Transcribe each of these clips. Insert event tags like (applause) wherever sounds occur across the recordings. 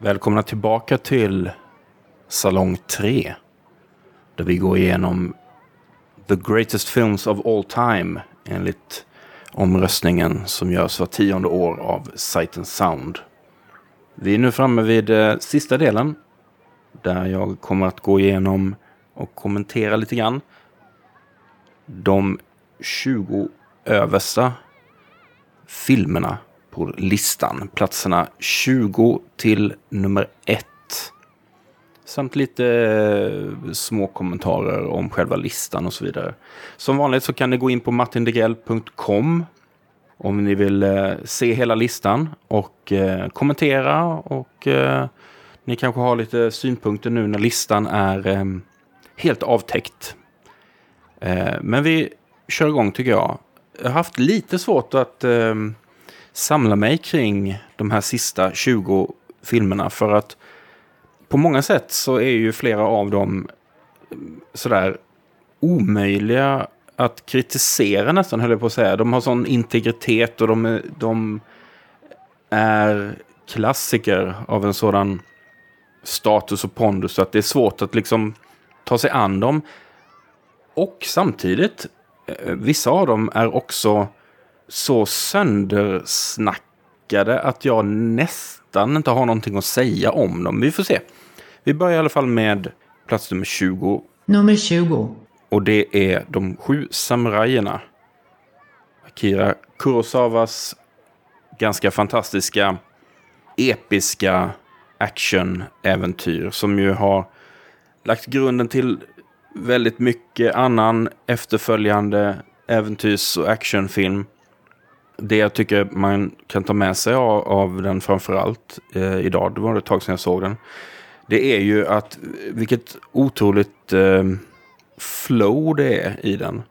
Välkomna tillbaka till Salong 3. Där vi går igenom The Greatest Films of All Time enligt omröstningen som görs var tionde år av Sight and Sound. Vi är nu framme vid eh, sista delen. Där jag kommer att gå igenom och kommentera lite grann. De 20 översta filmerna på listan. Platserna 20 till nummer 1. Samt lite eh, små kommentarer om själva listan och så vidare. Som vanligt så kan ni gå in på martindegrell.com om ni vill eh, se hela listan och eh, kommentera och ni kanske har lite synpunkter nu när listan är helt avtäckt. Men vi kör igång tycker jag. Jag har haft lite svårt att samla mig kring de här sista 20 filmerna för att på många sätt så är ju flera av dem mm, sådär omöjliga att kritisera nästan, höll jag på att säga. De har sån integritet och de, är, de är klassiker av en sådan status och pondus så att det är svårt att liksom ta sig an dem. Och samtidigt, eh, vissa av dem är också så söndersnackade att jag nästan inte har någonting att säga om dem. Vi får se. Vi börjar i alla fall med plats nummer 20. Nummer 20. Och det är De sju samurajerna. Akira Kurosawas ganska fantastiska, episka actionäventyr som ju har lagt grunden till väldigt mycket annan efterföljande äventyrs och actionfilm. Det jag tycker man kan ta med sig av, av den framförallt eh, idag, det var ett tag sedan jag såg den. Det är ju att vilket otroligt eh, flow det är i den.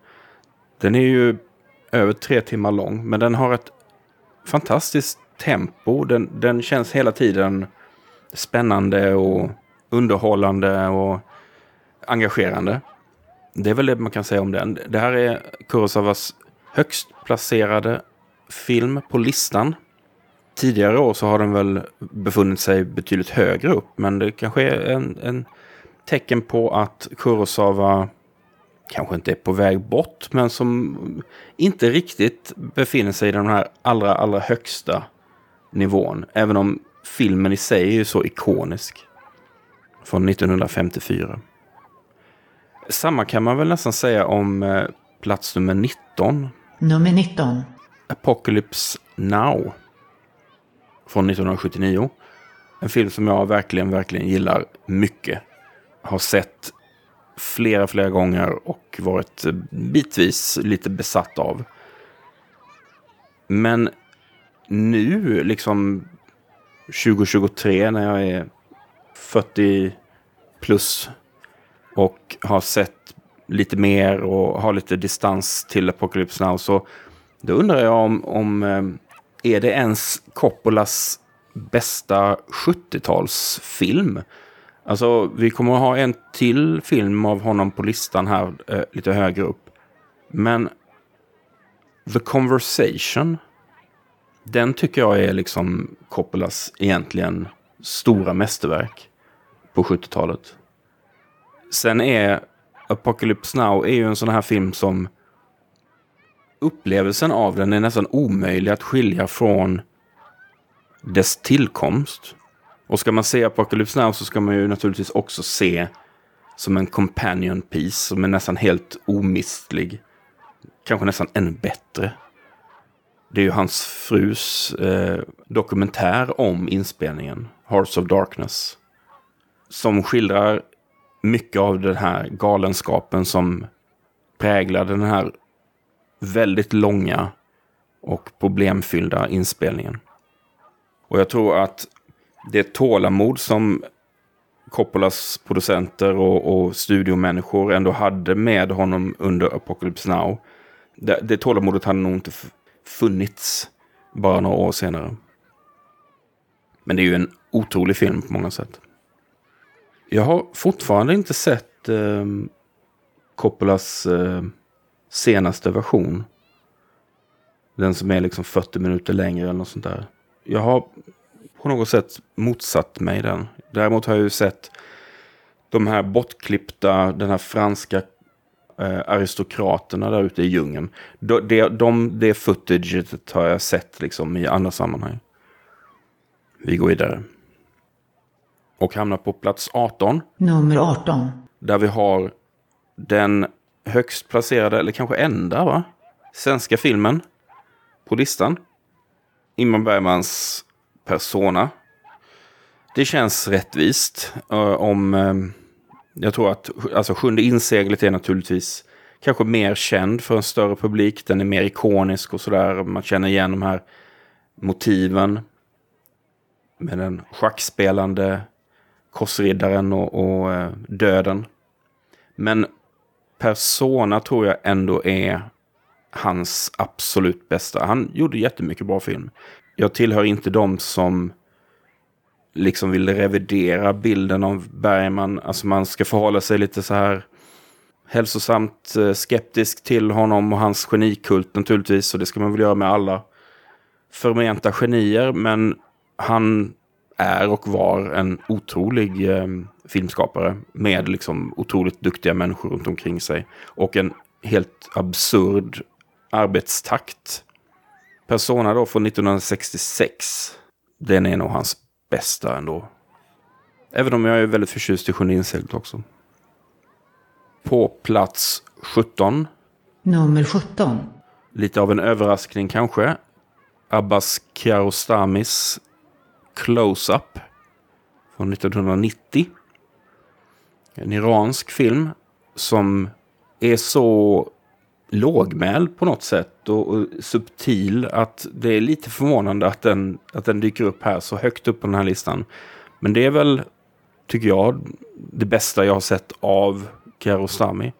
Den är ju över tre timmar lång, men den har ett fantastiskt tempo. Den, den känns hela tiden spännande och underhållande och engagerande. Det är väl det man kan säga om den. Det här är Kurosawas högst placerade film på listan. Tidigare år så har den väl befunnit sig betydligt högre upp, men det kanske är en, en tecken på att Kurosawa kanske inte är på väg bort, men som inte riktigt befinner sig i den här allra, allra högsta nivån. Även om filmen i sig är ju så ikonisk. Från 1954. Samma kan man väl nästan säga om eh, plats nummer 19. Nummer 19. Apocalypse Now. Från 1979. En film som jag verkligen, verkligen gillar mycket. Har sett flera, flera gånger och varit bitvis lite besatt av. Men nu, liksom 2023 när jag är 40 plus och har sett lite mer och har lite distans till Apocalypse Now så då undrar jag om, om eh, är det ens Coppolas bästa 70-talsfilm? Alltså, vi kommer att ha en till film av honom på listan här eh, lite högre upp. Men The Conversation, den tycker jag är liksom Coppolas egentligen stora mästerverk på 70-talet. Sen är Apocalypse Now är ju en sån här film som upplevelsen av den är nästan omöjlig att skilja från dess tillkomst. Och ska man se Apocalypse Now så ska man ju naturligtvis också se som en companion piece som är nästan helt omistlig. Kanske nästan ännu bättre. Det är ju hans frus eh, dokumentär om inspelningen, Hearts of Darkness. Som skildrar mycket av den här galenskapen som präglade den här väldigt långa och problemfyllda inspelningen. Och jag tror att det tålamod som Coppolas producenter och, och studiomänniskor ändå hade med honom under Apocalypse Now. Det, det tålamodet hade nog inte funnits bara några år senare. Men det är ju en otrolig film på många sätt. Jag har fortfarande inte sett eh, Coppolas eh, senaste version. Den som är liksom 40 minuter längre eller något sånt där. Jag har på något sätt motsatt mig den. Däremot har jag ju sett de här bortklippta, den här franska eh, aristokraterna där ute i djungeln. De, de, de, det footaget har jag sett liksom i andra sammanhang. Vi går vidare. Och hamnar på plats 18. Nummer 18. Där vi har den högst placerade, eller kanske enda va? Svenska filmen på listan. Ingmar Bergmans Persona. Det känns rättvist. Uh, om, uh, jag tror att alltså, Sjunde inseglet är naturligtvis kanske mer känd för en större publik. Den är mer ikonisk och sådär. Man känner igen de här motiven. Med den schackspelande korsriddaren och, och uh, döden. Men Persona tror jag ändå är hans absolut bästa. Han gjorde jättemycket bra film. Jag tillhör inte de som liksom vill revidera bilden av Bergman. Alltså man ska förhålla sig lite så här hälsosamt eh, skeptisk till honom och hans genikult naturligtvis. Och det ska man väl göra med alla förmenta genier. Men han är och var en otrolig eh, filmskapare med liksom otroligt duktiga människor runt omkring sig. Och en helt absurd arbetstakt. Persona då från 1966. Den är nog hans bästa ändå. Även om jag är väldigt förtjust i Sjunde inseglet också. På plats 17. Nummer 17. Lite av en överraskning kanske. Abbas Kiarostamis Close-Up. Från 1990. En iransk film som är så lågmäld på något sätt och, och, subtil att det är lite förvånande att den, att den dyker upp här så högt upp på den här listan. Men det är väl, tycker jag, det bästa jag har sett av Kiarostami.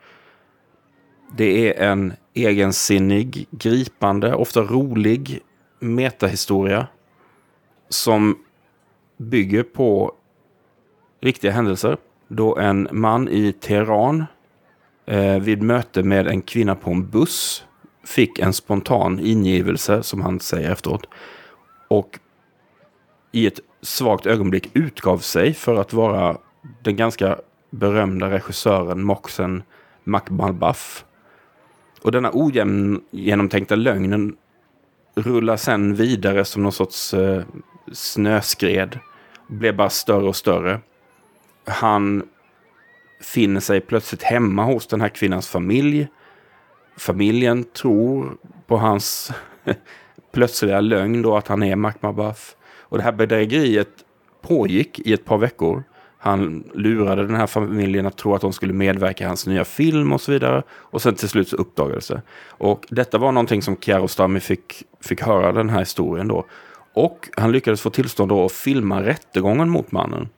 Det är en egensinnig, gripande, ofta rolig metahistoria som bygger på riktiga händelser. Då en man i Teheran eh, vid möte med en kvinna på en buss fick en spontan ingivelse, som han säger efteråt. Och i ett svagt ögonblick utgav sig för att vara den ganska berömda regissören Moxen Makmalbaf. Och denna ogenomtänkta lögnen rullar sen vidare som någon sorts eh, snöskred. Blev bara större och större. Han finner sig plötsligt hemma hos den här kvinnans familj. Familjen tror på hans (laughs) plötsliga lögn då att han är Makmabaf. Och det här bedrägeriet pågick i ett par veckor. Han lurade den här familjen att tro att de skulle medverka i hans nya film och så vidare. Och sen till slut så uppdagades det. Och detta var någonting som Kiarostami fick, fick höra den här historien då. Och han lyckades få tillstånd då att filma rättegången mot mannen.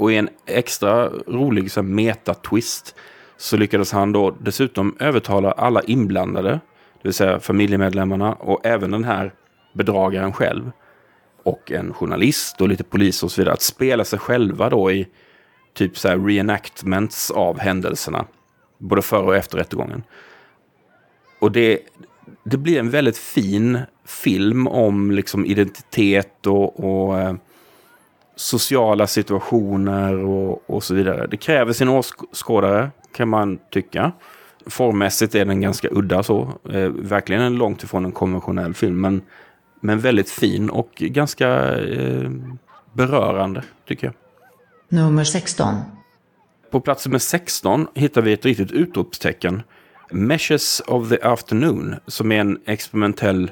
Och i en extra rolig så meta-twist så lyckades han då dessutom övertala alla inblandade, det vill säga familjemedlemmarna och även den här bedragaren själv och en journalist och lite polis och så vidare att spela sig själva då i typ så här reenactments av händelserna. Både före och efter rättegången. Och det, det blir en väldigt fin film om liksom identitet och, och eh, sociala situationer och, och så vidare. Det kräver sin åskådare, kan man tycka. Formmässigt är den ganska udda så. Eh, verkligen en långt ifrån en konventionell film, men, men väldigt fin och ganska eh, berörande, tycker jag. Nummer 16. På plats nummer 16 hittar vi ett riktigt utropstecken. Meshes of the Afternoon, som är en experimentell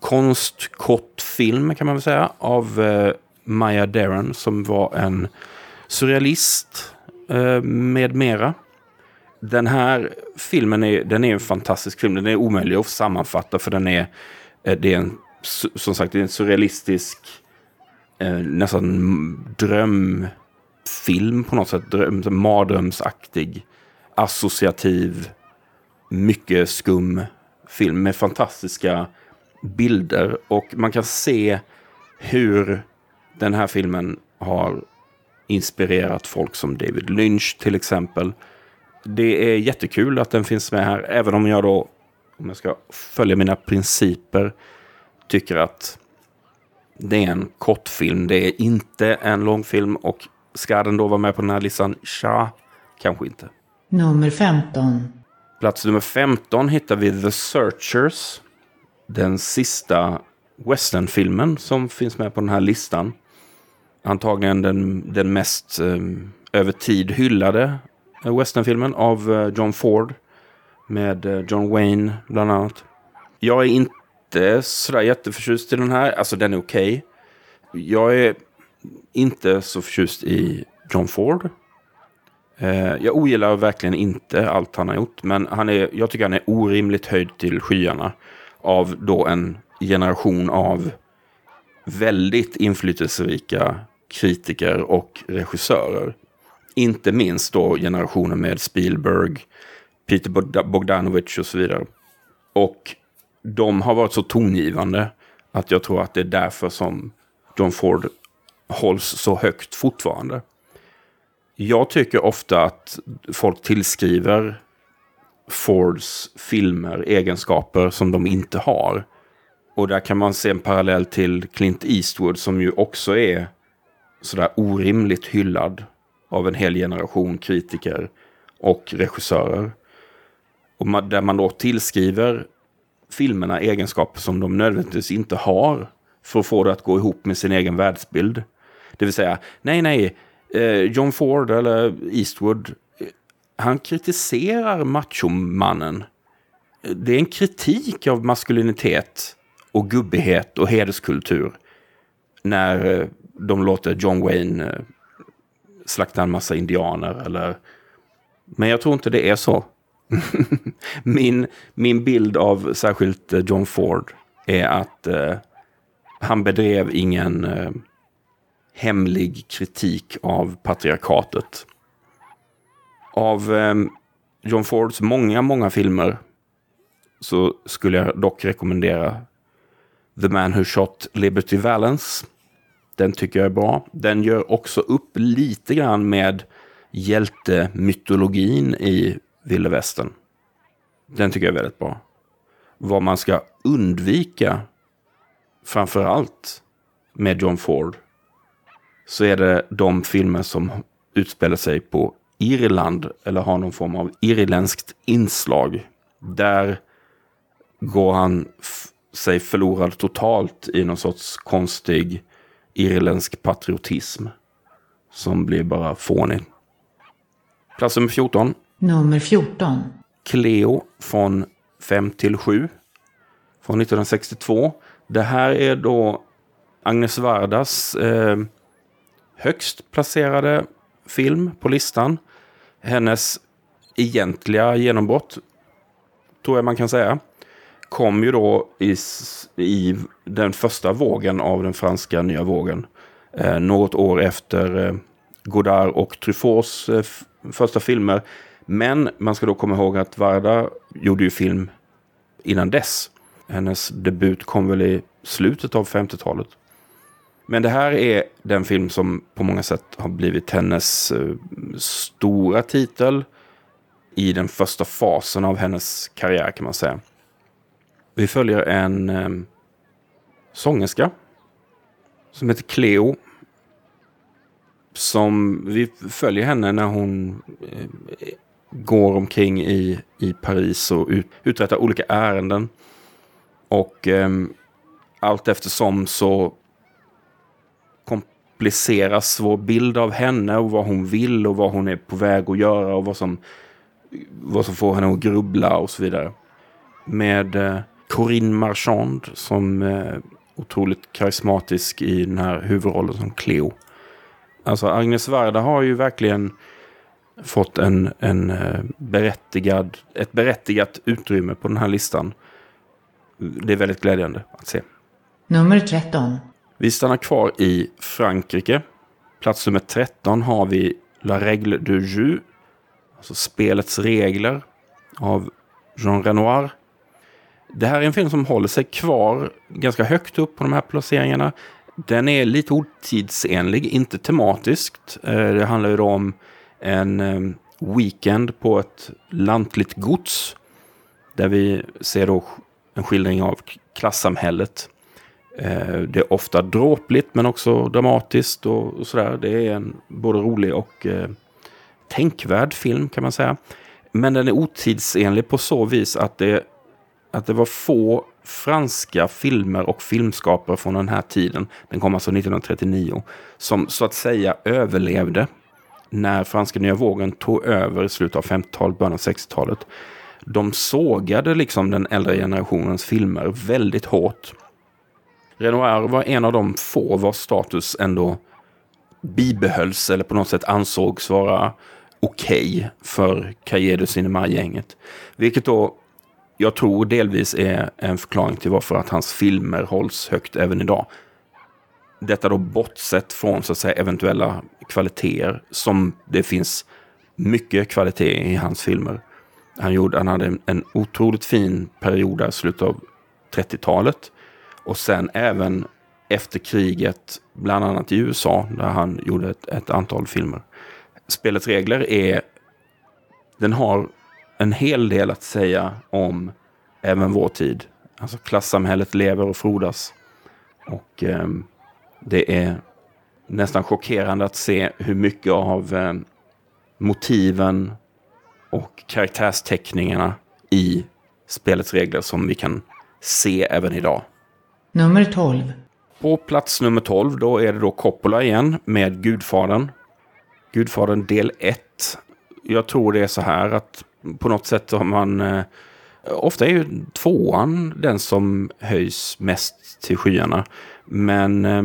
konstkortfilm kan man väl säga, av eh, Maya Deren som var en surrealist eh, med mera. Den här filmen är, den är en fantastisk film. Den är omöjlig att sammanfatta för den är, eh, det är en, som sagt, det är en surrealistisk, eh, nästan drömfilm på något sätt. Dröm, mardrömsaktig, associativ, mycket skum film med fantastiska bilder. Och man kan se hur den här filmen har inspirerat folk som David Lynch till exempel. Det är jättekul att den finns med här, även om jag då, om jag ska följa mina principer, tycker att Det är en kortfilm, det är inte en långfilm och ska den då vara med på den här listan? Tja, kanske inte. Nummer 15. Plats nummer 15 hittar vi The Searchers. Den sista westernfilmen som finns med på den här listan. Antagligen den, den mest eh, över tid hyllade westernfilmen av eh, John Ford. Med eh, John Wayne bland annat. Jag är inte sådär jätteförtjust i den här. Alltså den är okej. Okay. Jag är inte så förtjust i John Ford. Eh, jag ogillar verkligen inte allt han har gjort. Men han är, jag tycker han är orimligt höjd till skyarna. Av då en generation av väldigt inflytelserika kritiker och regissörer. Inte minst då generationen med Spielberg, Peter Bogdanovich och så vidare. Och de har varit så tongivande att jag tror att det är därför som John Ford hålls så högt fortfarande. Jag tycker ofta att folk tillskriver Fords filmer egenskaper som de inte har. Och där kan man se en parallell till Clint Eastwood som ju också är sådär orimligt hyllad av en hel generation kritiker och regissörer. Och man, där man då tillskriver filmerna egenskaper som de nödvändigtvis inte har för att få det att gå ihop med sin egen världsbild. Det vill säga, nej, nej, eh, John Ford eller Eastwood, eh, han kritiserar machomannen. Det är en kritik av maskulinitet och gubbighet och hederskultur. När eh, de låter John Wayne eh, slakta en massa indianer eller... Men jag tror inte det är så. (laughs) min, min bild av särskilt eh, John Ford är att eh, han bedrev ingen eh, hemlig kritik av patriarkatet. Av eh, John Fords många, många filmer så skulle jag dock rekommendera The Man Who Shot Liberty Valance. Den tycker jag är bra. Den gör också upp lite grann med hjältemytologin i Ville Västern. Den tycker jag är väldigt bra. Vad man ska undvika, framför allt med John Ford, så är det de filmer som utspelar sig på Irland eller har någon form av irländskt inslag. Där går han sig förlorad totalt i någon sorts konstig irländsk patriotism. Som blir bara fånig. Plats nummer 14. Nummer 14. Cleo från 5 till 7. Från 1962. Det här är då Agnes Vardas eh, högst placerade film på listan. Hennes egentliga genombrott, tror jag man kan säga, kom ju då i, i den första vågen av den franska nya vågen. Eh, något år efter eh, Godard och Truffauts eh, första filmer. Men man ska då komma ihåg att Varda gjorde ju film innan dess. Hennes debut kom väl i slutet av 50-talet. Men det här är den film som på många sätt har blivit hennes eh, stora titel i den första fasen av hennes karriär kan man säga. Vi följer en eh, sångerska som heter Cleo. Som vi följer henne när hon eh, går omkring i, i Paris och ut, uträttar olika ärenden. Och eh, allt eftersom så kompliceras vår bild av henne och vad hon vill och vad hon är på väg att göra och vad som, vad som får henne att grubbla och så vidare. Med eh, Corinne Marchand som eh, otroligt karismatisk i den här huvudrollen som Cleo. Alltså Agnes Varda har ju verkligen fått en, en eh, berättigad, ett berättigat utrymme på den här listan. Det är väldigt glädjande att se. Nummer 13. Vi stannar kvar i Frankrike. Plats nummer 13 har vi La Règle du Jeu. Alltså spelets regler av Jean Renoir. Det här är en film som håller sig kvar ganska högt upp på de här placeringarna. Den är lite otidsenlig, inte tematiskt. Eh, det handlar ju då om en eh, weekend på ett lantligt gods. Där vi ser då en skildring av klassamhället. Eh, det är ofta dråpligt men också dramatiskt och, sådär. Det är en både rolig och tänkvärd film kan man säga. Men den är otidsenlig på så vis att det, att det var få franska filmer och filmskapare från den här tiden, den kom alltså 1939, som så att säga överlevde när franska nya vågen tog över i slutet av 50-talet, början av 60-talet. De sågade liksom den äldre generationens filmer väldigt hårt. Renoir var en av de få vars status ändå bibehölls eller på något sätt ansågs vara okej okay för Cahiers du Cinema-gänget. Vilket då jag tror delvis är en förklaring till varför att hans filmer hålls högt även idag. Detta då bortsett från så att säga eventuella kvaliteter som det finns mycket kvalitet i hans filmer. Han, gjorde, han hade en, en otroligt fin period där, slutet av 30-talet. Och sen även efter kriget, bland annat i USA, där han gjorde ett, ett antal filmer. Spelets regler är... Den har en hel del att säga om även vår tid. Alltså klassamhället lever och frodas. Och eh, det är nästan chockerande att se hur mycket av eh, motiven och karaktärsteckningarna i spelets regler som vi kan se även idag. Nummer 12. På plats nummer 12 då är det då Coppola igen med Gudfadern. Gudfadern del 1. Jag tror det är så här att på något sätt har man... Eh, ofta är ju tvåan den som höjs mest till skyarna. Men eh,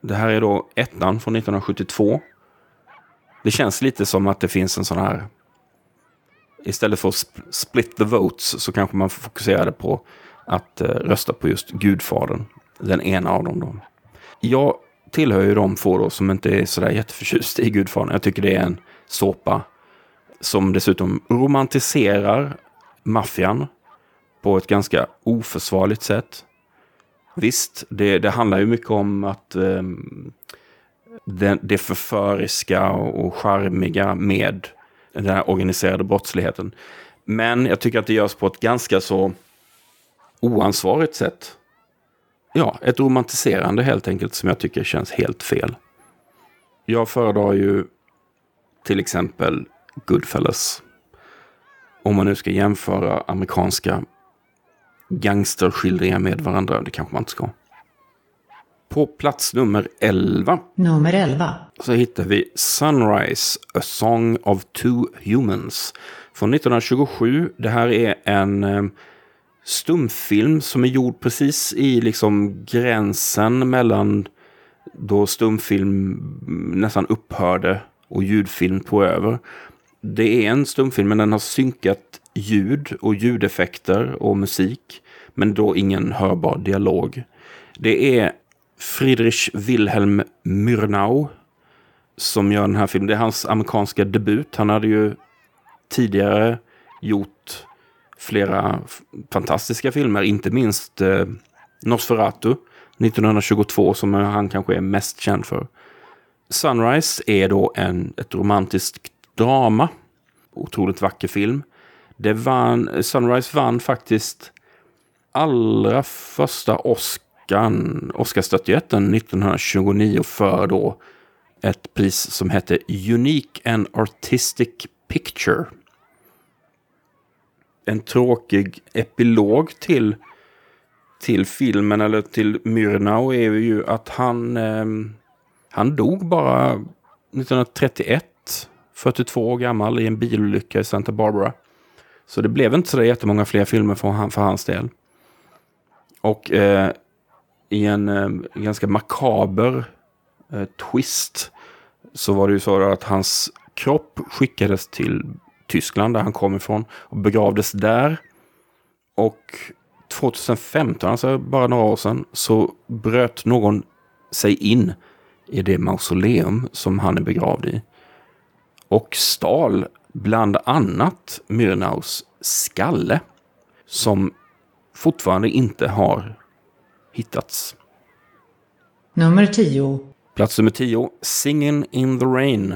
det här är då ettan från 1972. Det känns lite som att det finns en sån här... Istället för att split the votes så kanske man fokuserade på att eh, rösta på just Gudfadern. Den ena av dem då. Jag tillhör ju de få då som inte är sådär jätteförtjust i Gudfadern. Jag tycker det är en såpa som dessutom romantiserar maffian på ett ganska oförsvarligt sätt. Visst, det, det handlar ju mycket om att eh, det, det förföriska och charmiga med den här organiserade brottsligheten. Men jag tycker att det görs på ett ganska så oansvarigt sätt. Ja, ett romantiserande helt enkelt som jag tycker känns helt fel. Jag föredrar ju till exempel Goodfellas. Om man nu ska jämföra amerikanska gangsterskildringar med varandra. Det kanske man inte ska. På plats nummer 11. Nummer 11. Så hittar vi Sunrise, A Song of Two Humans. Från 1927. Det här är en eh, stumfilm som är gjord precis i liksom gränsen mellan då stumfilm nästan upphörde och ljudfilm tog över det är en stumfilm, men den har synkat ljud och ljudeffekter och musik. Men då ingen hörbar dialog. Det är Friedrich Wilhelm Murnau som gör den här filmen. Det är hans amerikanska debut. Han hade ju tidigare gjort flera fantastiska filmer, inte minst eh, Nosferatu 1922 som han kanske är mest känd för. Sunrise är då en, ett romantiskt drama. Otroligt vacker film. Det vann, Sunrise vann faktiskt allra första Oscarn, Oscarsstatyetten 1929 för då ett pris som hette Unique and Artistic Picture. En tråkig epilog till, till filmen eller till Murnau är ju att han, eh, han dog bara 1931 42 år gammal i en bilolycka i Santa Barbara. Så det blev inte så jättemånga fler filmer för, han, för hans del. Och eh, i en eh, ganska makaber eh, twist så var det ju så att hans kropp skickades till Tyskland där han kom ifrån och begravdes där. Och 2015, alltså bara några år sedan, så bröt någon sig in i det mausoleum som han är begravd i och stal bland annat Myrnaus skalle som fortfarande inte har hittats. Nummer 10. Plats nummer 10, Singing in the Rain.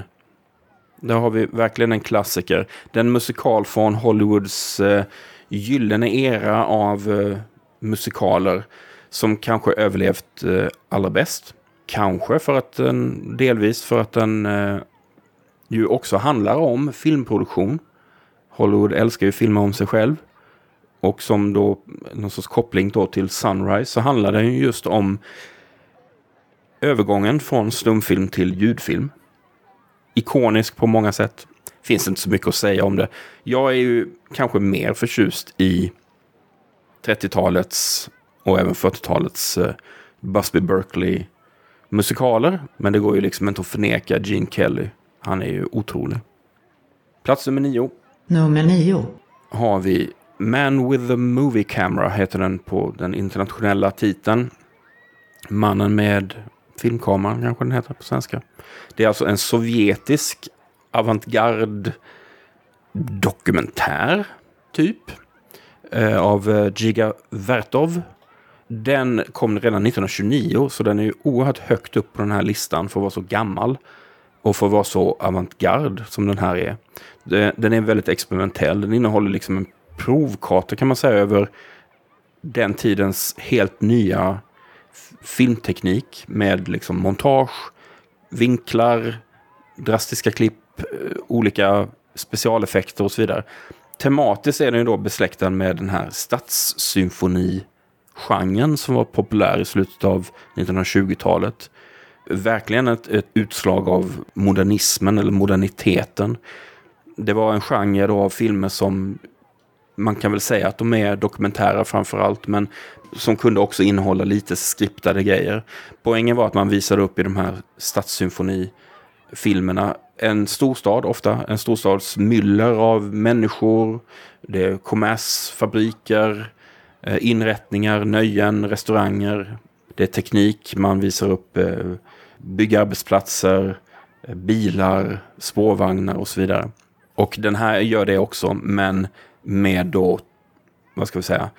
Där har vi verkligen en klassiker. Den musikal från Hollywoods eh, gyllene era av eh, musikaler. som kanske överlevt eh, allra bäst. Kanske för att den, delvis för att den eh, ju också handlar om filmproduktion. Hollywood älskar ju filma om sig själv. Och som då någon sorts koppling då till Sunrise så handlar den ju just om övergången från stumfilm till ljudfilm. Ikonisk på många sätt. Finns inte så mycket att säga om det. Jag är ju kanske mer förtjust i 30-talets och även 40-talets uh, eh, Busby Berkeley musikaler. Men det går ju liksom inte att förneka Gene Kelly. Han är ju otrolig. Plats nummer nio. Nummer nio. Har vi Man with the Movie Camera heter den på den internationella titeln. Mannen med filmkameran kanske den heter på svenska. Det är alltså en sovjetisk avantgarde dokumentär typ eh, av eh, Giga Vertov. Den kom redan 1929 så den är ju oerhört högt upp på den här listan för att vara så gammal. Och för att vara så avantgarde som den här är. Den är väldigt experimentell. Den innehåller liksom en provkarta kan man säga över den tidens helt nya filmteknik med liksom montage, vinklar, drastiska klipp, eh, olika specialeffekter och så vidare. Tematiskt är den ju då besläktad med den här stadssymfoni-genren som var populär i slutet av 1920-talet. Verkligen ett, ett utslag av modernismen eller moderniteten. Det var en genre då av filmer som man kan väl säga att de är dokumentära framför allt, men som kunde också innehålla lite skriptade grejer. Poängen var att man visade upp i de här stadssymfonifilmerna en storstad ofta, en storstads myller av människor, det är kommers, fabriker, eh, inrättningar, nöjen, restauranger, det är teknik, man visar upp eh, bygga byggarbetsplatser, eh, bilar, spårvagnar och så vidare. Och den här gör det också, men med då, vad ska vi säga,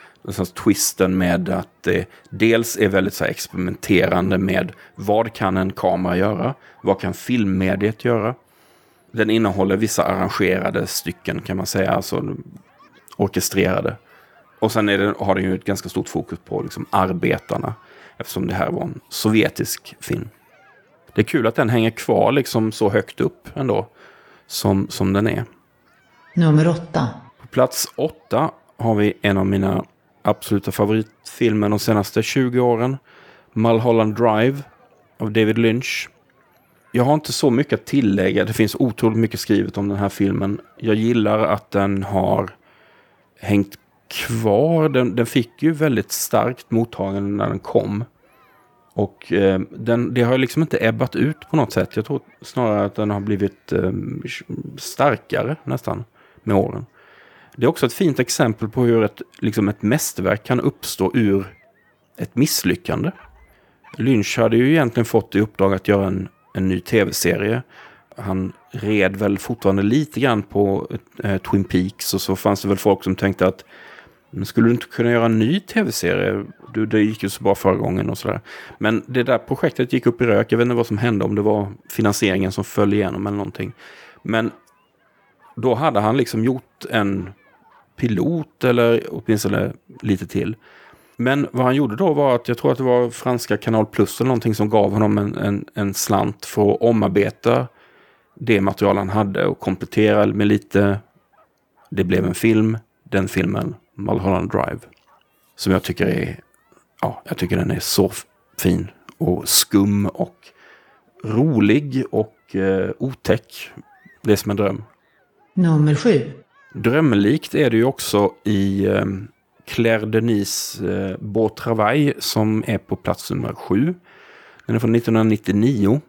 twisten med att det dels är väldigt så experimenterande med vad kan en kamera göra? Vad kan filmmediet göra? Den innehåller vissa arrangerade stycken kan man säga, alltså orkestrerade. Och sen det, har den ju ett ganska stort fokus på liksom arbetarna, eftersom det här var en sovjetisk film. Det är kul att den hänger kvar liksom så högt upp ändå, som, som den är. Nummer åtta. På plats åtta har vi en av mina absoluta favoritfilmer de senaste 20 åren. Mulholland Drive av David Lynch. Jag har inte så mycket att tillägga. Det finns otroligt mycket skrivet om den här filmen. Jag gillar att den har hängt kvar. Den, den fick ju väldigt starkt mottagande när den kom. Och eh, den, det har liksom inte ebbat ut på något sätt. Jag tror snarare att den har blivit eh, starkare nästan med åren. Det är också ett fint exempel på hur ett, liksom ett mästerverk kan uppstå ur ett misslyckande. Lynch hade ju egentligen fått i uppdrag att göra en, en ny tv-serie. Han red väl fortfarande lite grann på eh, Twin Peaks och så fanns det väl folk som tänkte att men skulle du inte kunna göra en ny tv-serie? Du, det gick ju så bra förra gången och sådär. Men det där projektet gick upp i rök. Jag vet inte vad som hände, om det var finansieringen som föll igenom eller någonting. Men då hade han liksom gjort en pilot eller åtminstone lite till. Men vad han gjorde då var att jag tror att det var franska Kanal Plus eller någonting som gav honom en, en, en slant för att omarbeta det material han hade och komplettera med lite. Det blev en film, den filmen, Mulholland Drive. Som jag tycker är, ja, jag tycker den är så fin och skum och rolig och eh, otäck. Det är som en dröm. Nummer sju. Drömlikt är det ju också i eh, Claire Denis eh, Beau Travail som är på plats nummer sju. Den är från 1999.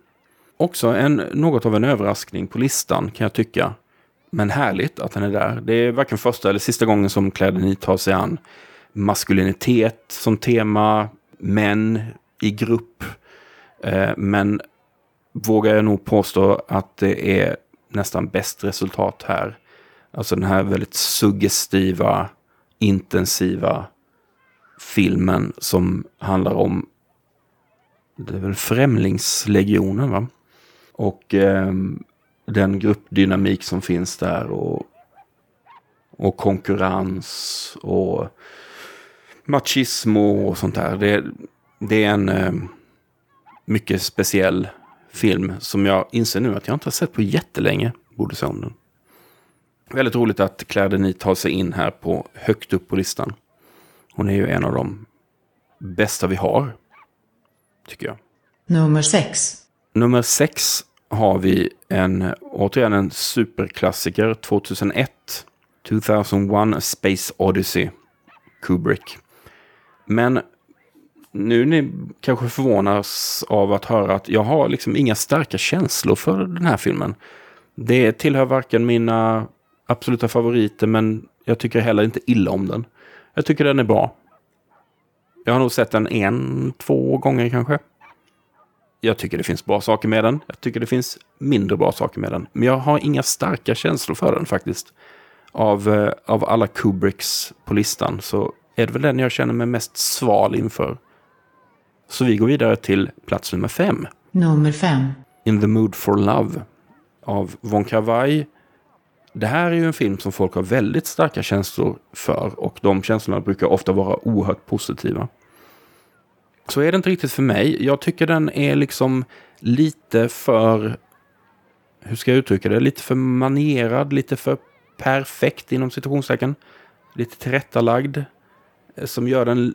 Också en, något av en överraskning på listan kan jag tycka. Men härligt att han är där. Det är varken första eller sista gången som kläder ni tar sig an maskulinitet som tema, män i grupp. Eh, men vågar jag nog påstå att det är nästan bäst resultat här. Alltså den här väldigt suggestiva, intensiva filmen som handlar om det är väl Främlingslegionen va? Och eh, den gruppdynamik som finns där och, och konkurrens och machismo och sånt där. Det, det är en eh, mycket speciell film som jag inser nu att jag inte har sett på jättelänge. Borde se om den. Väldigt roligt att Claire Denis tar sig in här på högt upp på listan. Hon är ju en av de bästa vi har. Tycker jag. Nummer 6. Nummer sex har vi en, återigen en superklassiker, 2001. 2001 A Space Odyssey, Kubrick. Men nu ni kanske förvånas av att höra att jag har liksom inga starka känslor för den här filmen. Det tillhör varken mina absoluta favoriter, men jag tycker heller inte illa om den. Jag tycker den är bra. Jag har nog sett den en, två gånger kanske. Jag tycker det finns bra saker med den. Jag tycker det finns mindre bra saker med den. Men jag har inga starka känslor för den faktiskt. Av, eh, av alla Kubricks på listan så är det väl den jag känner mig mest sval inför. Så vi går vidare till plats nummer fem. Nummer 5. In the Mood for Love av Von Kar-wai. Det här är ju en film som folk har väldigt starka känslor för och de känslorna brukar ofta vara oerhört positiva. Så är det inte riktigt för mig. Jag tycker den är liksom lite för, hur ska jag uttrycka det, lite för manierad, lite för perfekt inom situationstecken. Lite tillrättalagd. Eh, som gör den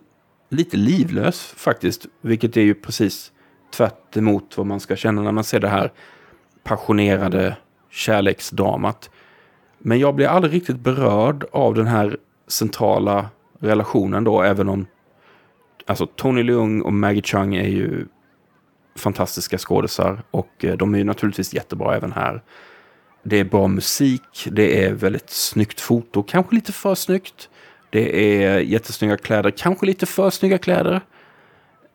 lite livlös faktiskt. Vilket är ju precis tvärt emot vad man ska känna när man ser det här passionerade kärleksdramat. Men jag blir aldrig riktigt berörd av den här centrala relationen då, även om alltså Tony Leung och Maggie Chung är ju fantastiska skådisar och eh, de är ju naturligtvis jättebra även här. Det är bra musik, det är väldigt snyggt foto, kanske lite för snyggt. Det är jättesnygga kläder, kanske lite för snygga kläder.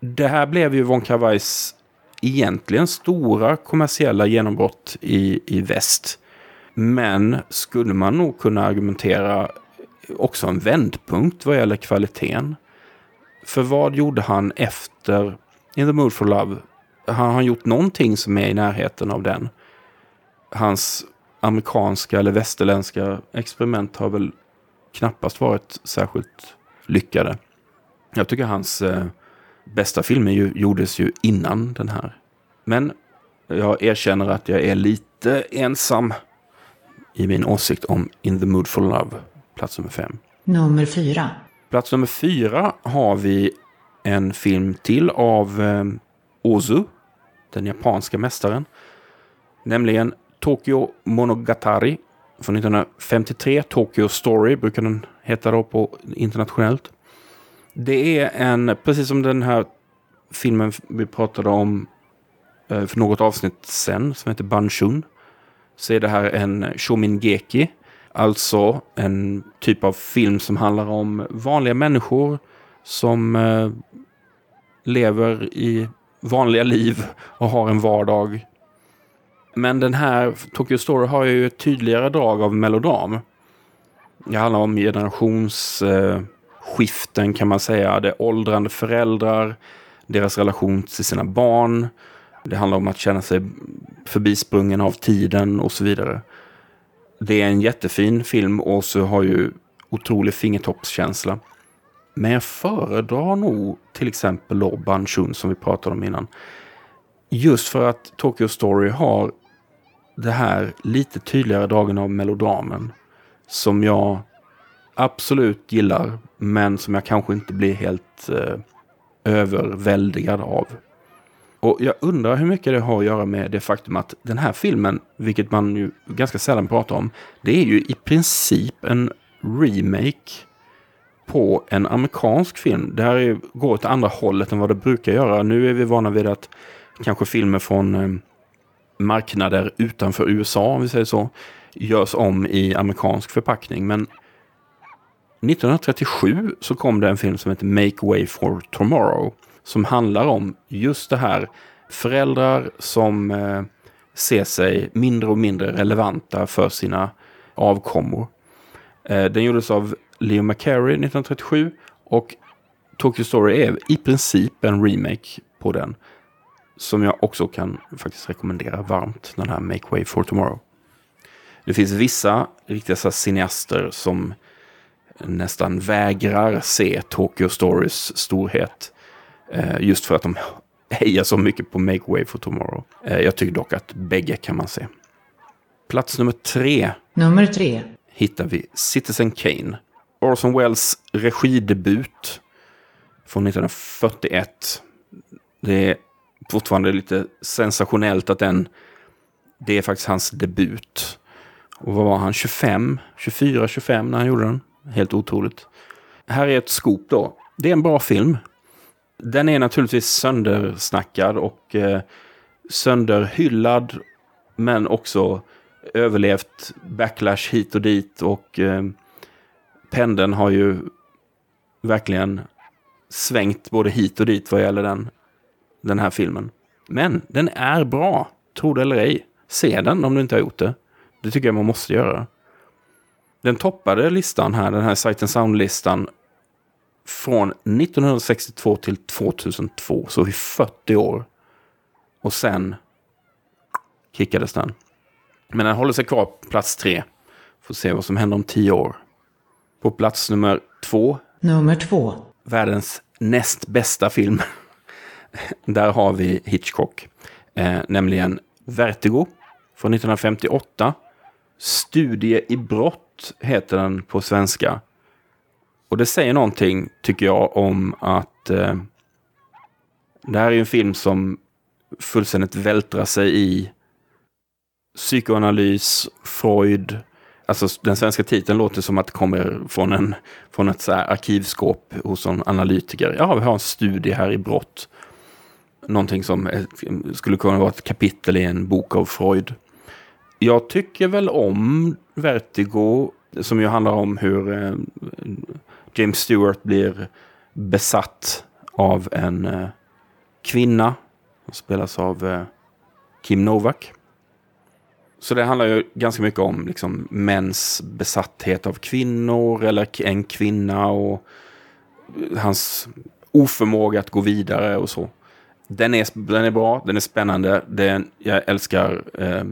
Det här blev ju Von Kar-wais egentligen stora kommersiella genombrott i, i väst. Men skulle man nog kunna argumentera också en vändpunkt vad gäller kvaliteten. För vad gjorde han efter In the Mood for Love? Har han gjort någonting som är i närheten av den? Hans amerikanska eller västerländska experiment har väl knappast varit särskilt lyckade. Jag tycker hans eh, bästa filmer ju, gjordes ju innan den här. Men jag erkänner att jag är lite ensam i min åsikt om In the Mood for Love, plats nummer fem. Nummer fyra. Plats nummer fyra har vi en film till av eh, Ozu, den japanska mästaren. Nämligen Tokyo Monogatari från 1953. Tokyo Story brukar den heta då på internationellt. Det är en, precis som den här filmen vi pratade om eh, för något avsnitt sen, som heter Banshun, så är det här en Shomingeki. Alltså en typ av film som handlar om vanliga människor som eh, lever i vanliga liv och har en vardag. Men den här Tokyo Story har ju ett tydligare drag av melodram. Det handlar om generationsskiften eh, kan man säga. Det är åldrande föräldrar, deras relation till sina barn. Det handlar om att känna sig förbisprungen av tiden och så vidare. Det är en jättefin film och så har ju otrolig fingertoppskänsla. Men jag föredrar nog till exempel då Banshun som vi pratade om innan. Just för att Tokyo Story har det här lite tydligare dragen av melodramen. Som jag absolut gillar, men som jag kanske inte blir helt eh, överväldigad av. Och jag undrar hur mycket det har att göra med det faktum att den här filmen, vilket man ju ganska sällan pratar om, det är ju i princip en remake på en amerikansk film. Det här går åt andra hållet än vad det brukar göra. Nu är vi vana vid att kanske filmer från eh, marknader utanför USA, om vi säger så, görs om i amerikansk förpackning. Men 1937 så kom det en film som heter Make Way for Tomorrow. Som handlar om just det här. Föräldrar som eh, ser sig mindre och mindre relevanta för sina avkommor. Eh, den gjordes av Leo McCary 1937 och Tokyo Story är i princip en remake på den. Som jag också kan faktiskt rekommendera varmt, den här Make Way for Tomorrow. Det finns vissa riktiga så här cineaster som nästan vägrar se Tokyo Stories storhet. Eh, just för att de hejar så mycket på Make Way for Tomorrow. Eh, jag tycker dock att bägge kan man se. Plats nummer tre Nummer 3. hittar vi Citizen Kane. Orson Welles regidebut från 1941. Det är fortfarande lite sensationellt att den, det är faktiskt hans debut. Och vad var han, 25, 24, 25 när han gjorde den? Helt otroligt. Här är ett scoop då. Det är en bra film. Den är naturligtvis söndersnackad och eh, sönderhyllad. Men också överlevt backlash hit och dit. Och eh, pendeln har ju verkligen svängt både hit och dit vad gäller den, den här filmen. Men den är bra, tro det eller ej. Se den om du inte har gjort det. Det tycker jag man måste göra. Den toppade listan här, den här Sight and Sound-listan, från 1962 till 2002, så i 40 år. Och sen kickades den. Men den håller sig kvar på plats tre. Får se vad som händer om tio år. På plats nummer två, Nummer 2. världens näst bästa film. (laughs) Där har vi Hitchcock. Eh, nämligen Vertigo från 1958. Studie i brott heter den på svenska. Och det säger någonting, tycker jag, om att eh, det här är en film som fullständigt vältrar sig i psykoanalys, Freud. Alltså den svenska titeln låter som att det kommer från, en, från ett så här arkivskåp hos en analytiker. Ja, vi har en studie här i brott. Någonting som är, skulle kunna vara ett kapitel i en bok av Freud. Jag tycker väl om Vertigo, som ju handlar om hur eh, James Stewart blir besatt av en eh, kvinna. Som spelas av eh, Kim Novak. Så det handlar ju ganska mycket om liksom, mäns besatthet av kvinnor eller en kvinna och eh, hans oförmåga att gå vidare och så. Den är, den är bra, den är spännande. Den, jag älskar eh,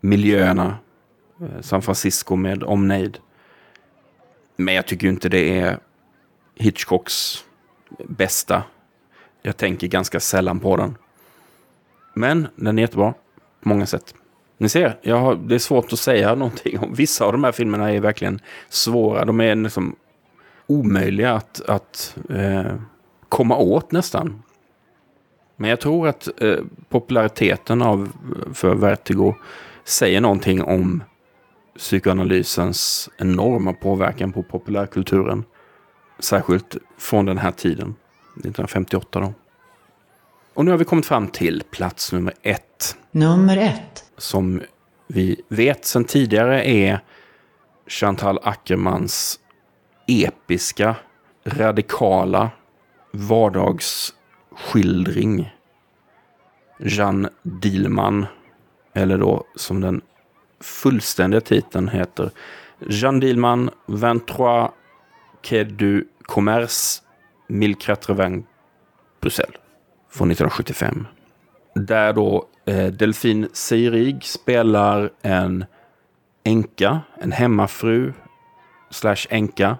miljöerna. Eh, San Francisco med omnejd. Men jag tycker inte det är Hitchcocks bästa. Jag tänker ganska sällan på den. Men den är jättebra på många sätt. Ni ser, jag har, det är svårt att säga någonting om. Vissa av de här filmerna är verkligen svåra. De är liksom omöjliga att, att eh, komma åt nästan. Men jag tror att eh, populariteten av, för Vertigo säger någonting om psykoanalysens enorma påverkan på populärkulturen. Särskilt från den här tiden, 1958 då. Och nu har vi kommit fram till plats nummer ett Nummer 1. som vi vet sedan tidigare är Chantal Ackermans episka, radikala vardagsskildring. Jeanne Dielman, eller då som den fullständiga titeln heter Jeanne Dielman 23 Quai du Commerce 1080 Bruxelles från 1975 där då eh, Delphine Seyrig spelar en änka, en hemmafru slash änka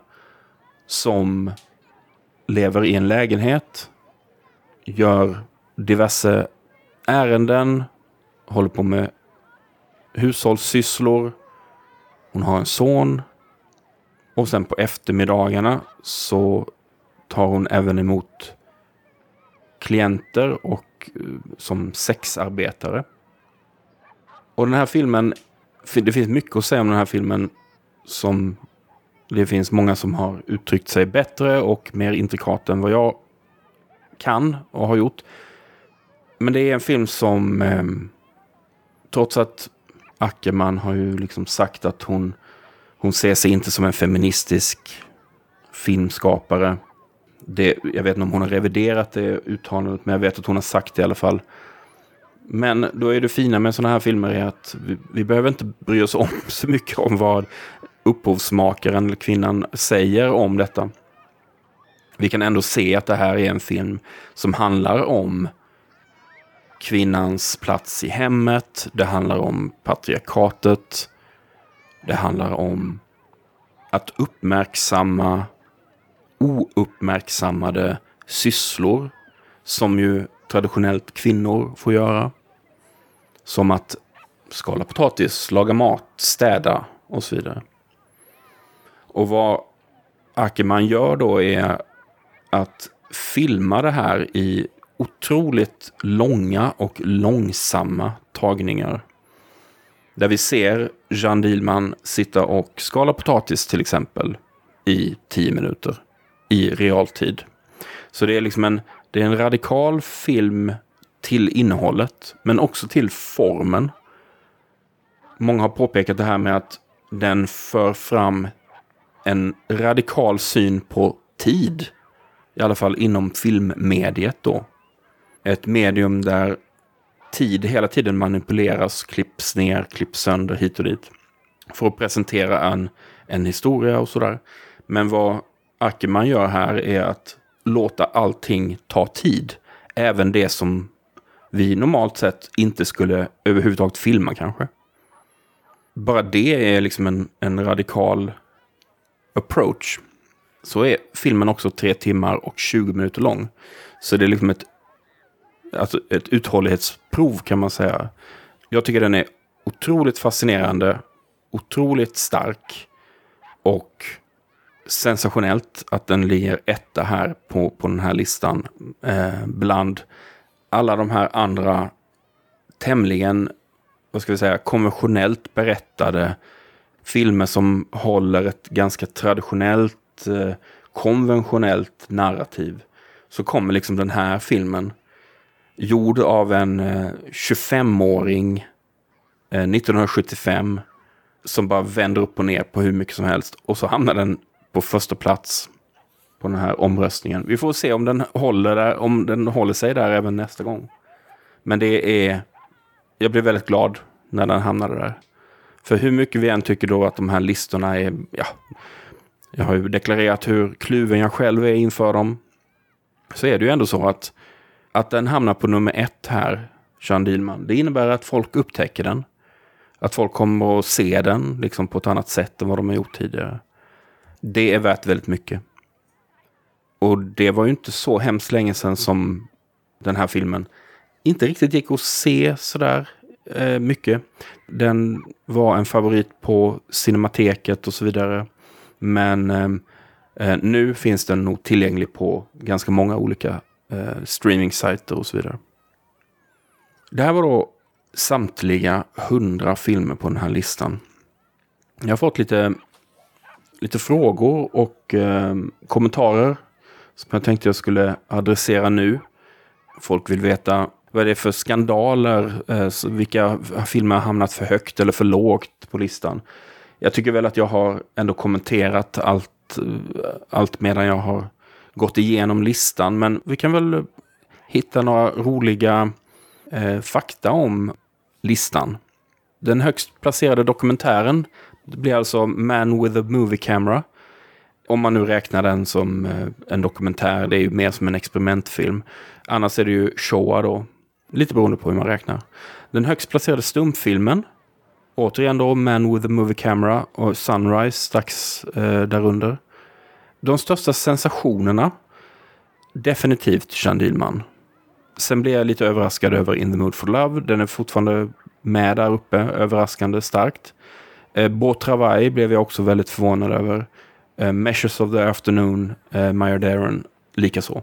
som lever i en lägenhet, gör diverse ärenden, håller på med hushållssysslor. Hon har en son. Och sen på eftermiddagarna så tar hon även emot klienter och eh, som sexarbetare. Och den här filmen, det finns mycket att säga om den här filmen som det finns många som har uttryckt sig bättre och mer intrikat än vad jag kan och har gjort. Men det är en film som, eh, trots att Ackerman har ju liksom sagt att hon, hon ser sig inte som en feministisk filmskapare. Det, jag vet inte om hon har reviderat det uttalandet, men jag vet att hon har sagt det i alla fall. Men då är det fina med sådana här filmer är att vi, vi behöver inte bry oss om (laughs) så mycket om vad upphovsmakaren eller kvinnan säger om detta. Vi kan ändå se att det här är en film som handlar om kvinnans plats i hemmet. Det handlar om patriarkatet. Det handlar om att uppmärksamma ouppmärksammade sysslor som ju traditionellt kvinnor får göra. Som att skala potatis, laga mat, städa och så vidare. Och vad Ackerman gör då är att filma det här i otroligt långa och långsamma tagningar. Där vi ser Jean Dielman sitta och skala potatis till exempel i tio minuter i realtid. Så det är liksom en, det är en radikal film till innehållet, men också till formen. Många har påpekat det här med att den för fram en radikal syn på tid. I alla fall inom filmmediet då. Ett medium där tid hela tiden manipuleras, klipps ner, klipps sönder hit och dit. För att presentera en, en historia och sådär. Men vad Ackerman gör här är att låta allting ta tid. Även det som vi normalt sett inte skulle överhuvudtaget filma kanske. Bara det är liksom en, en radikal approach. Så är filmen också tre timmar och 20 minuter lång. Så det är liksom ett, alltså ett uthållighetsprov kan man säga. Jag tycker den är otroligt fascinerande, otroligt stark och sensationellt att den ligger etta här på, på den här listan. Eh, bland alla de här andra tämligen, vad ska vi säga, konventionellt berättade filmer som håller ett ganska traditionellt, eh, konventionellt narrativ. Så kommer liksom den här filmen, gjord av en eh, 25-åring eh, 1975, som bara vänder upp och ner på hur mycket som helst. Och så hamnar den på första plats på den här omröstningen. Vi får se om den håller, där, om den håller sig där även nästa gång. Men det är... Jag blev väldigt glad när den hamnade där. För hur mycket vi än tycker då att de här listorna är... Ja, jag har ju deklarerat hur kluven jag själv är inför dem. Så är det ju ändå så att, att den hamnar på nummer ett här, Jean Dielman. Det innebär att folk upptäcker den. Att folk kommer att se den liksom på ett annat sätt än vad de har gjort tidigare. Det är värt väldigt mycket. Och det var ju inte så hemskt länge sedan som den här filmen inte riktigt gick att se sådär eh, mycket. Den var en favorit på Cinemateket och så vidare. Men eh, eh, nu finns den nog tillgänglig på ganska många olika eh, streaming-sajter och så vidare. Det här var då samtliga hundra filmer på den här listan. Jag har fått lite, lite frågor och eh, kommentarer som jag tänkte jag skulle adressera nu. Folk vill veta vad det är för skandaler, eh, vilka filmer har hamnat för högt eller för lågt på listan. Jag tycker väl att jag har ändå kommenterat allt, eh, allt medan jag har gått igenom listan. Men vi kan väl hitta några roliga eh, fakta om listan. Den högst placerade dokumentären det blir alltså Man with a Movie Camera. Om man nu räknar den som eh, en dokumentär, det är ju mer som en experimentfilm. Annars är det ju Showa då. Lite beroende på hur man räknar. Den högst placerade stumfilmen. Återigen då Man with a Movie Camera och Sunrise strax eh, därunder. De största sensationerna. Definitivt Jean Dielman. Sen blev jag lite överraskad över In the Mood for Love. Den är fortfarande med där uppe, överraskande starkt. Eh, Beau Travail blev jag också väldigt förvånad över. Eh, Measures of the Afternoon, eh, Meyer Darren, likaså.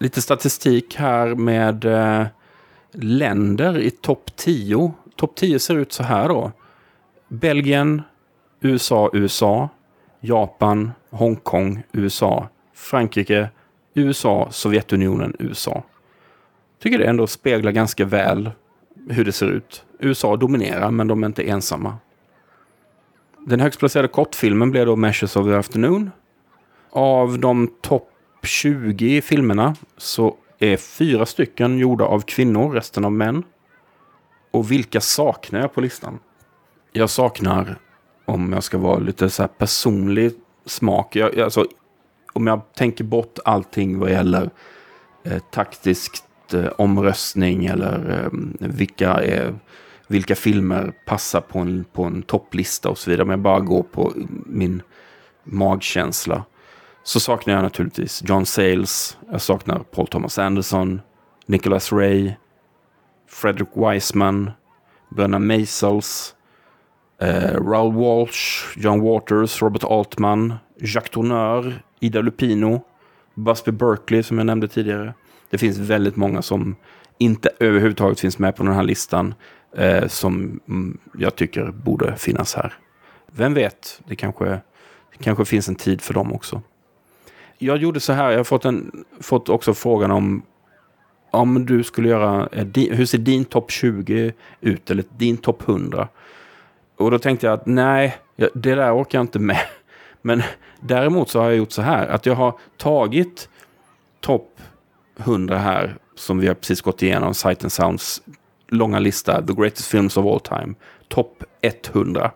Lite statistik här med eh, länder i topp 10. Topp 10 ser ut så här då. Belgien, USA, USA, Japan, Hongkong, USA, Frankrike, USA, Sovjetunionen, USA. Tycker det ändå speglar ganska väl hur det ser ut. USA dominerar, men de är inte ensamma. Den högst placerade kortfilmen blev då Measures of the Afternoon. Av de topp 20 filmerna så är fyra stycken gjorda av kvinnor, resten av män. Och vilka saknar jag på listan? Jag saknar, om jag ska vara lite så här personlig smak, jag, alltså, om jag tänker bort allting vad gäller eh, taktiskt eh, omröstning eller eh, vilka eh, vilka filmer passar på en, på en topplista och så vidare. Om jag bara går på min magkänsla. Så saknar jag naturligtvis John Sayles. Jag saknar Paul Thomas Anderson. Nicholas Ray. Frederick Wiseman. Bröderna Maisels. Eh, Raoul Walsh. John Waters. Robert Altman. Jacques Tourneur. Ida Lupino. Busby Berkeley som jag nämnde tidigare. Det finns väldigt många som inte överhuvudtaget finns med på den här listan. Eh, som mm, jag tycker borde finnas här. Vem vet, det kanske, det kanske finns en tid för dem också. Jag gjorde så här, jag har fått, en, fått också frågan om om du skulle göra, eh, hur ser din topp 20 ut? Eller din topp 100? Och då tänkte jag att nej, det där orkar jag inte med. (laughs) Men däremot så har jag gjort så här, att jag har tagit topp 100 här, som vi har precis gått igenom, Sight and Sounds långa lista, The Greatest Films of All Time, topp 100.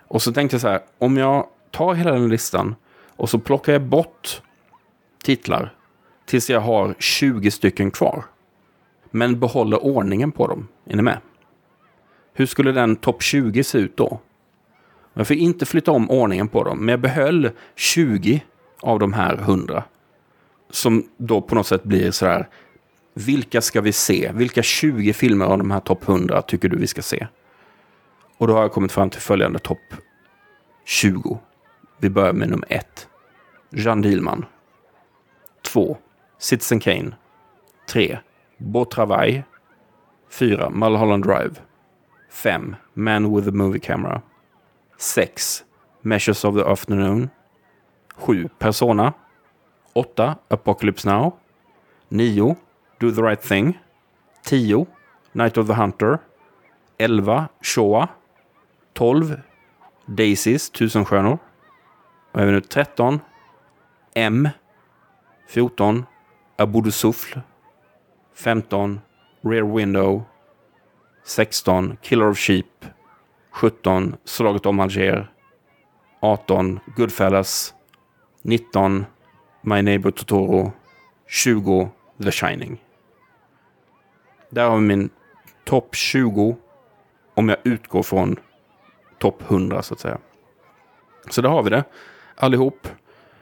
Och så tänkte jag så här, om jag tar hela den listan och så plockar jag bort titlar tills jag har 20 stycken kvar. Men behåller ordningen på dem. Är ni med? Hur skulle den topp 20 se ut då? Jag fick inte flytta om ordningen på dem, men jag behöll 20 av de här 100. Som då på något sätt blir så här, vilka ska vi se? Vilka 20 filmer av de här topp 100 tycker du vi ska se? Och då har jag kommit fram till följande topp 20. Vi börjar med nummer 1. Jean Dielman. 2. Citizen Kane. 3. Beau Travail. 4. Mulholland Drive. 5. Man with a Movie Camera. 6. Measures of the Afternoon. 7. Persona. 8. Apocalypse Now. 9. Do the Right Thing. 10. Night of the Hunter. 11. Shoah. 12. Daisies, Tusenstjärnor. Och även nu 13. M. 14. Abu de 15. Rear Window. 16. Killer of Sheep. 17. Slaget om Alger. 18. Goodfellas. 19. My Neighbor Totoro. 20. The Shining. Där har vi min topp 20. Om jag utgår från topp 100 så att säga. Så där har vi det allihop.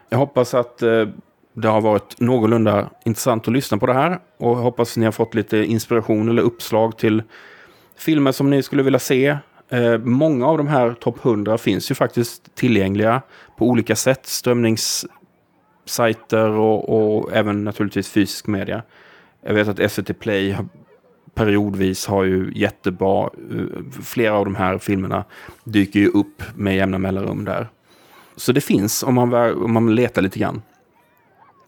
Jag hoppas att eh, det har varit någorlunda intressant att lyssna på det här. Och jag hoppas att ni har fått lite inspiration eller uppslag till filmer som ni skulle vilja se. Eh, många av de här topp 100 finns ju faktiskt tillgängliga på olika sätt. Strömningssajter och, och även naturligtvis fysisk media. Jag vet att SVT Play periodvis har ju jättebra, eh, flera av de här filmerna dyker ju upp med jämna mellanrum där. Så det finns om man, om man letar lite grann.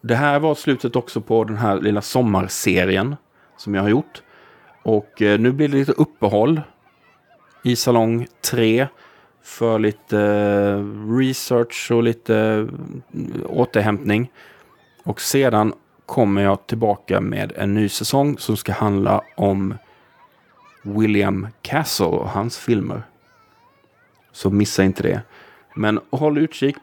Det här var slutet också på den här lilla sommarserien som jag har gjort. Och eh, nu blir det lite uppehåll i salong 3 för lite eh, research och lite mm, återhämtning. Och sedan kommer jag tillbaka med en ny säsong som ska handla om William Castle och hans filmer. Så missa inte det. Men håll utkik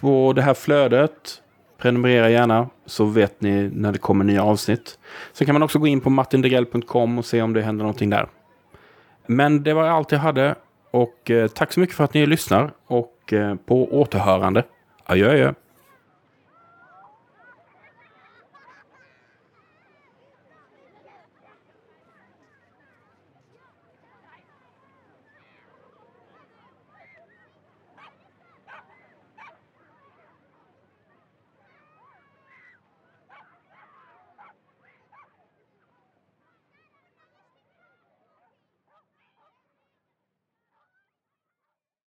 på det här flödet. Prenumerera gärna så vet ni när det kommer nya avsnitt. Sen kan man också gå in på martindegrell.com och se om det händer någonting där. Men det var allt jag hade och eh, tack så mycket för att ni lyssnar och eh, på återhörande. Adjö, adjö.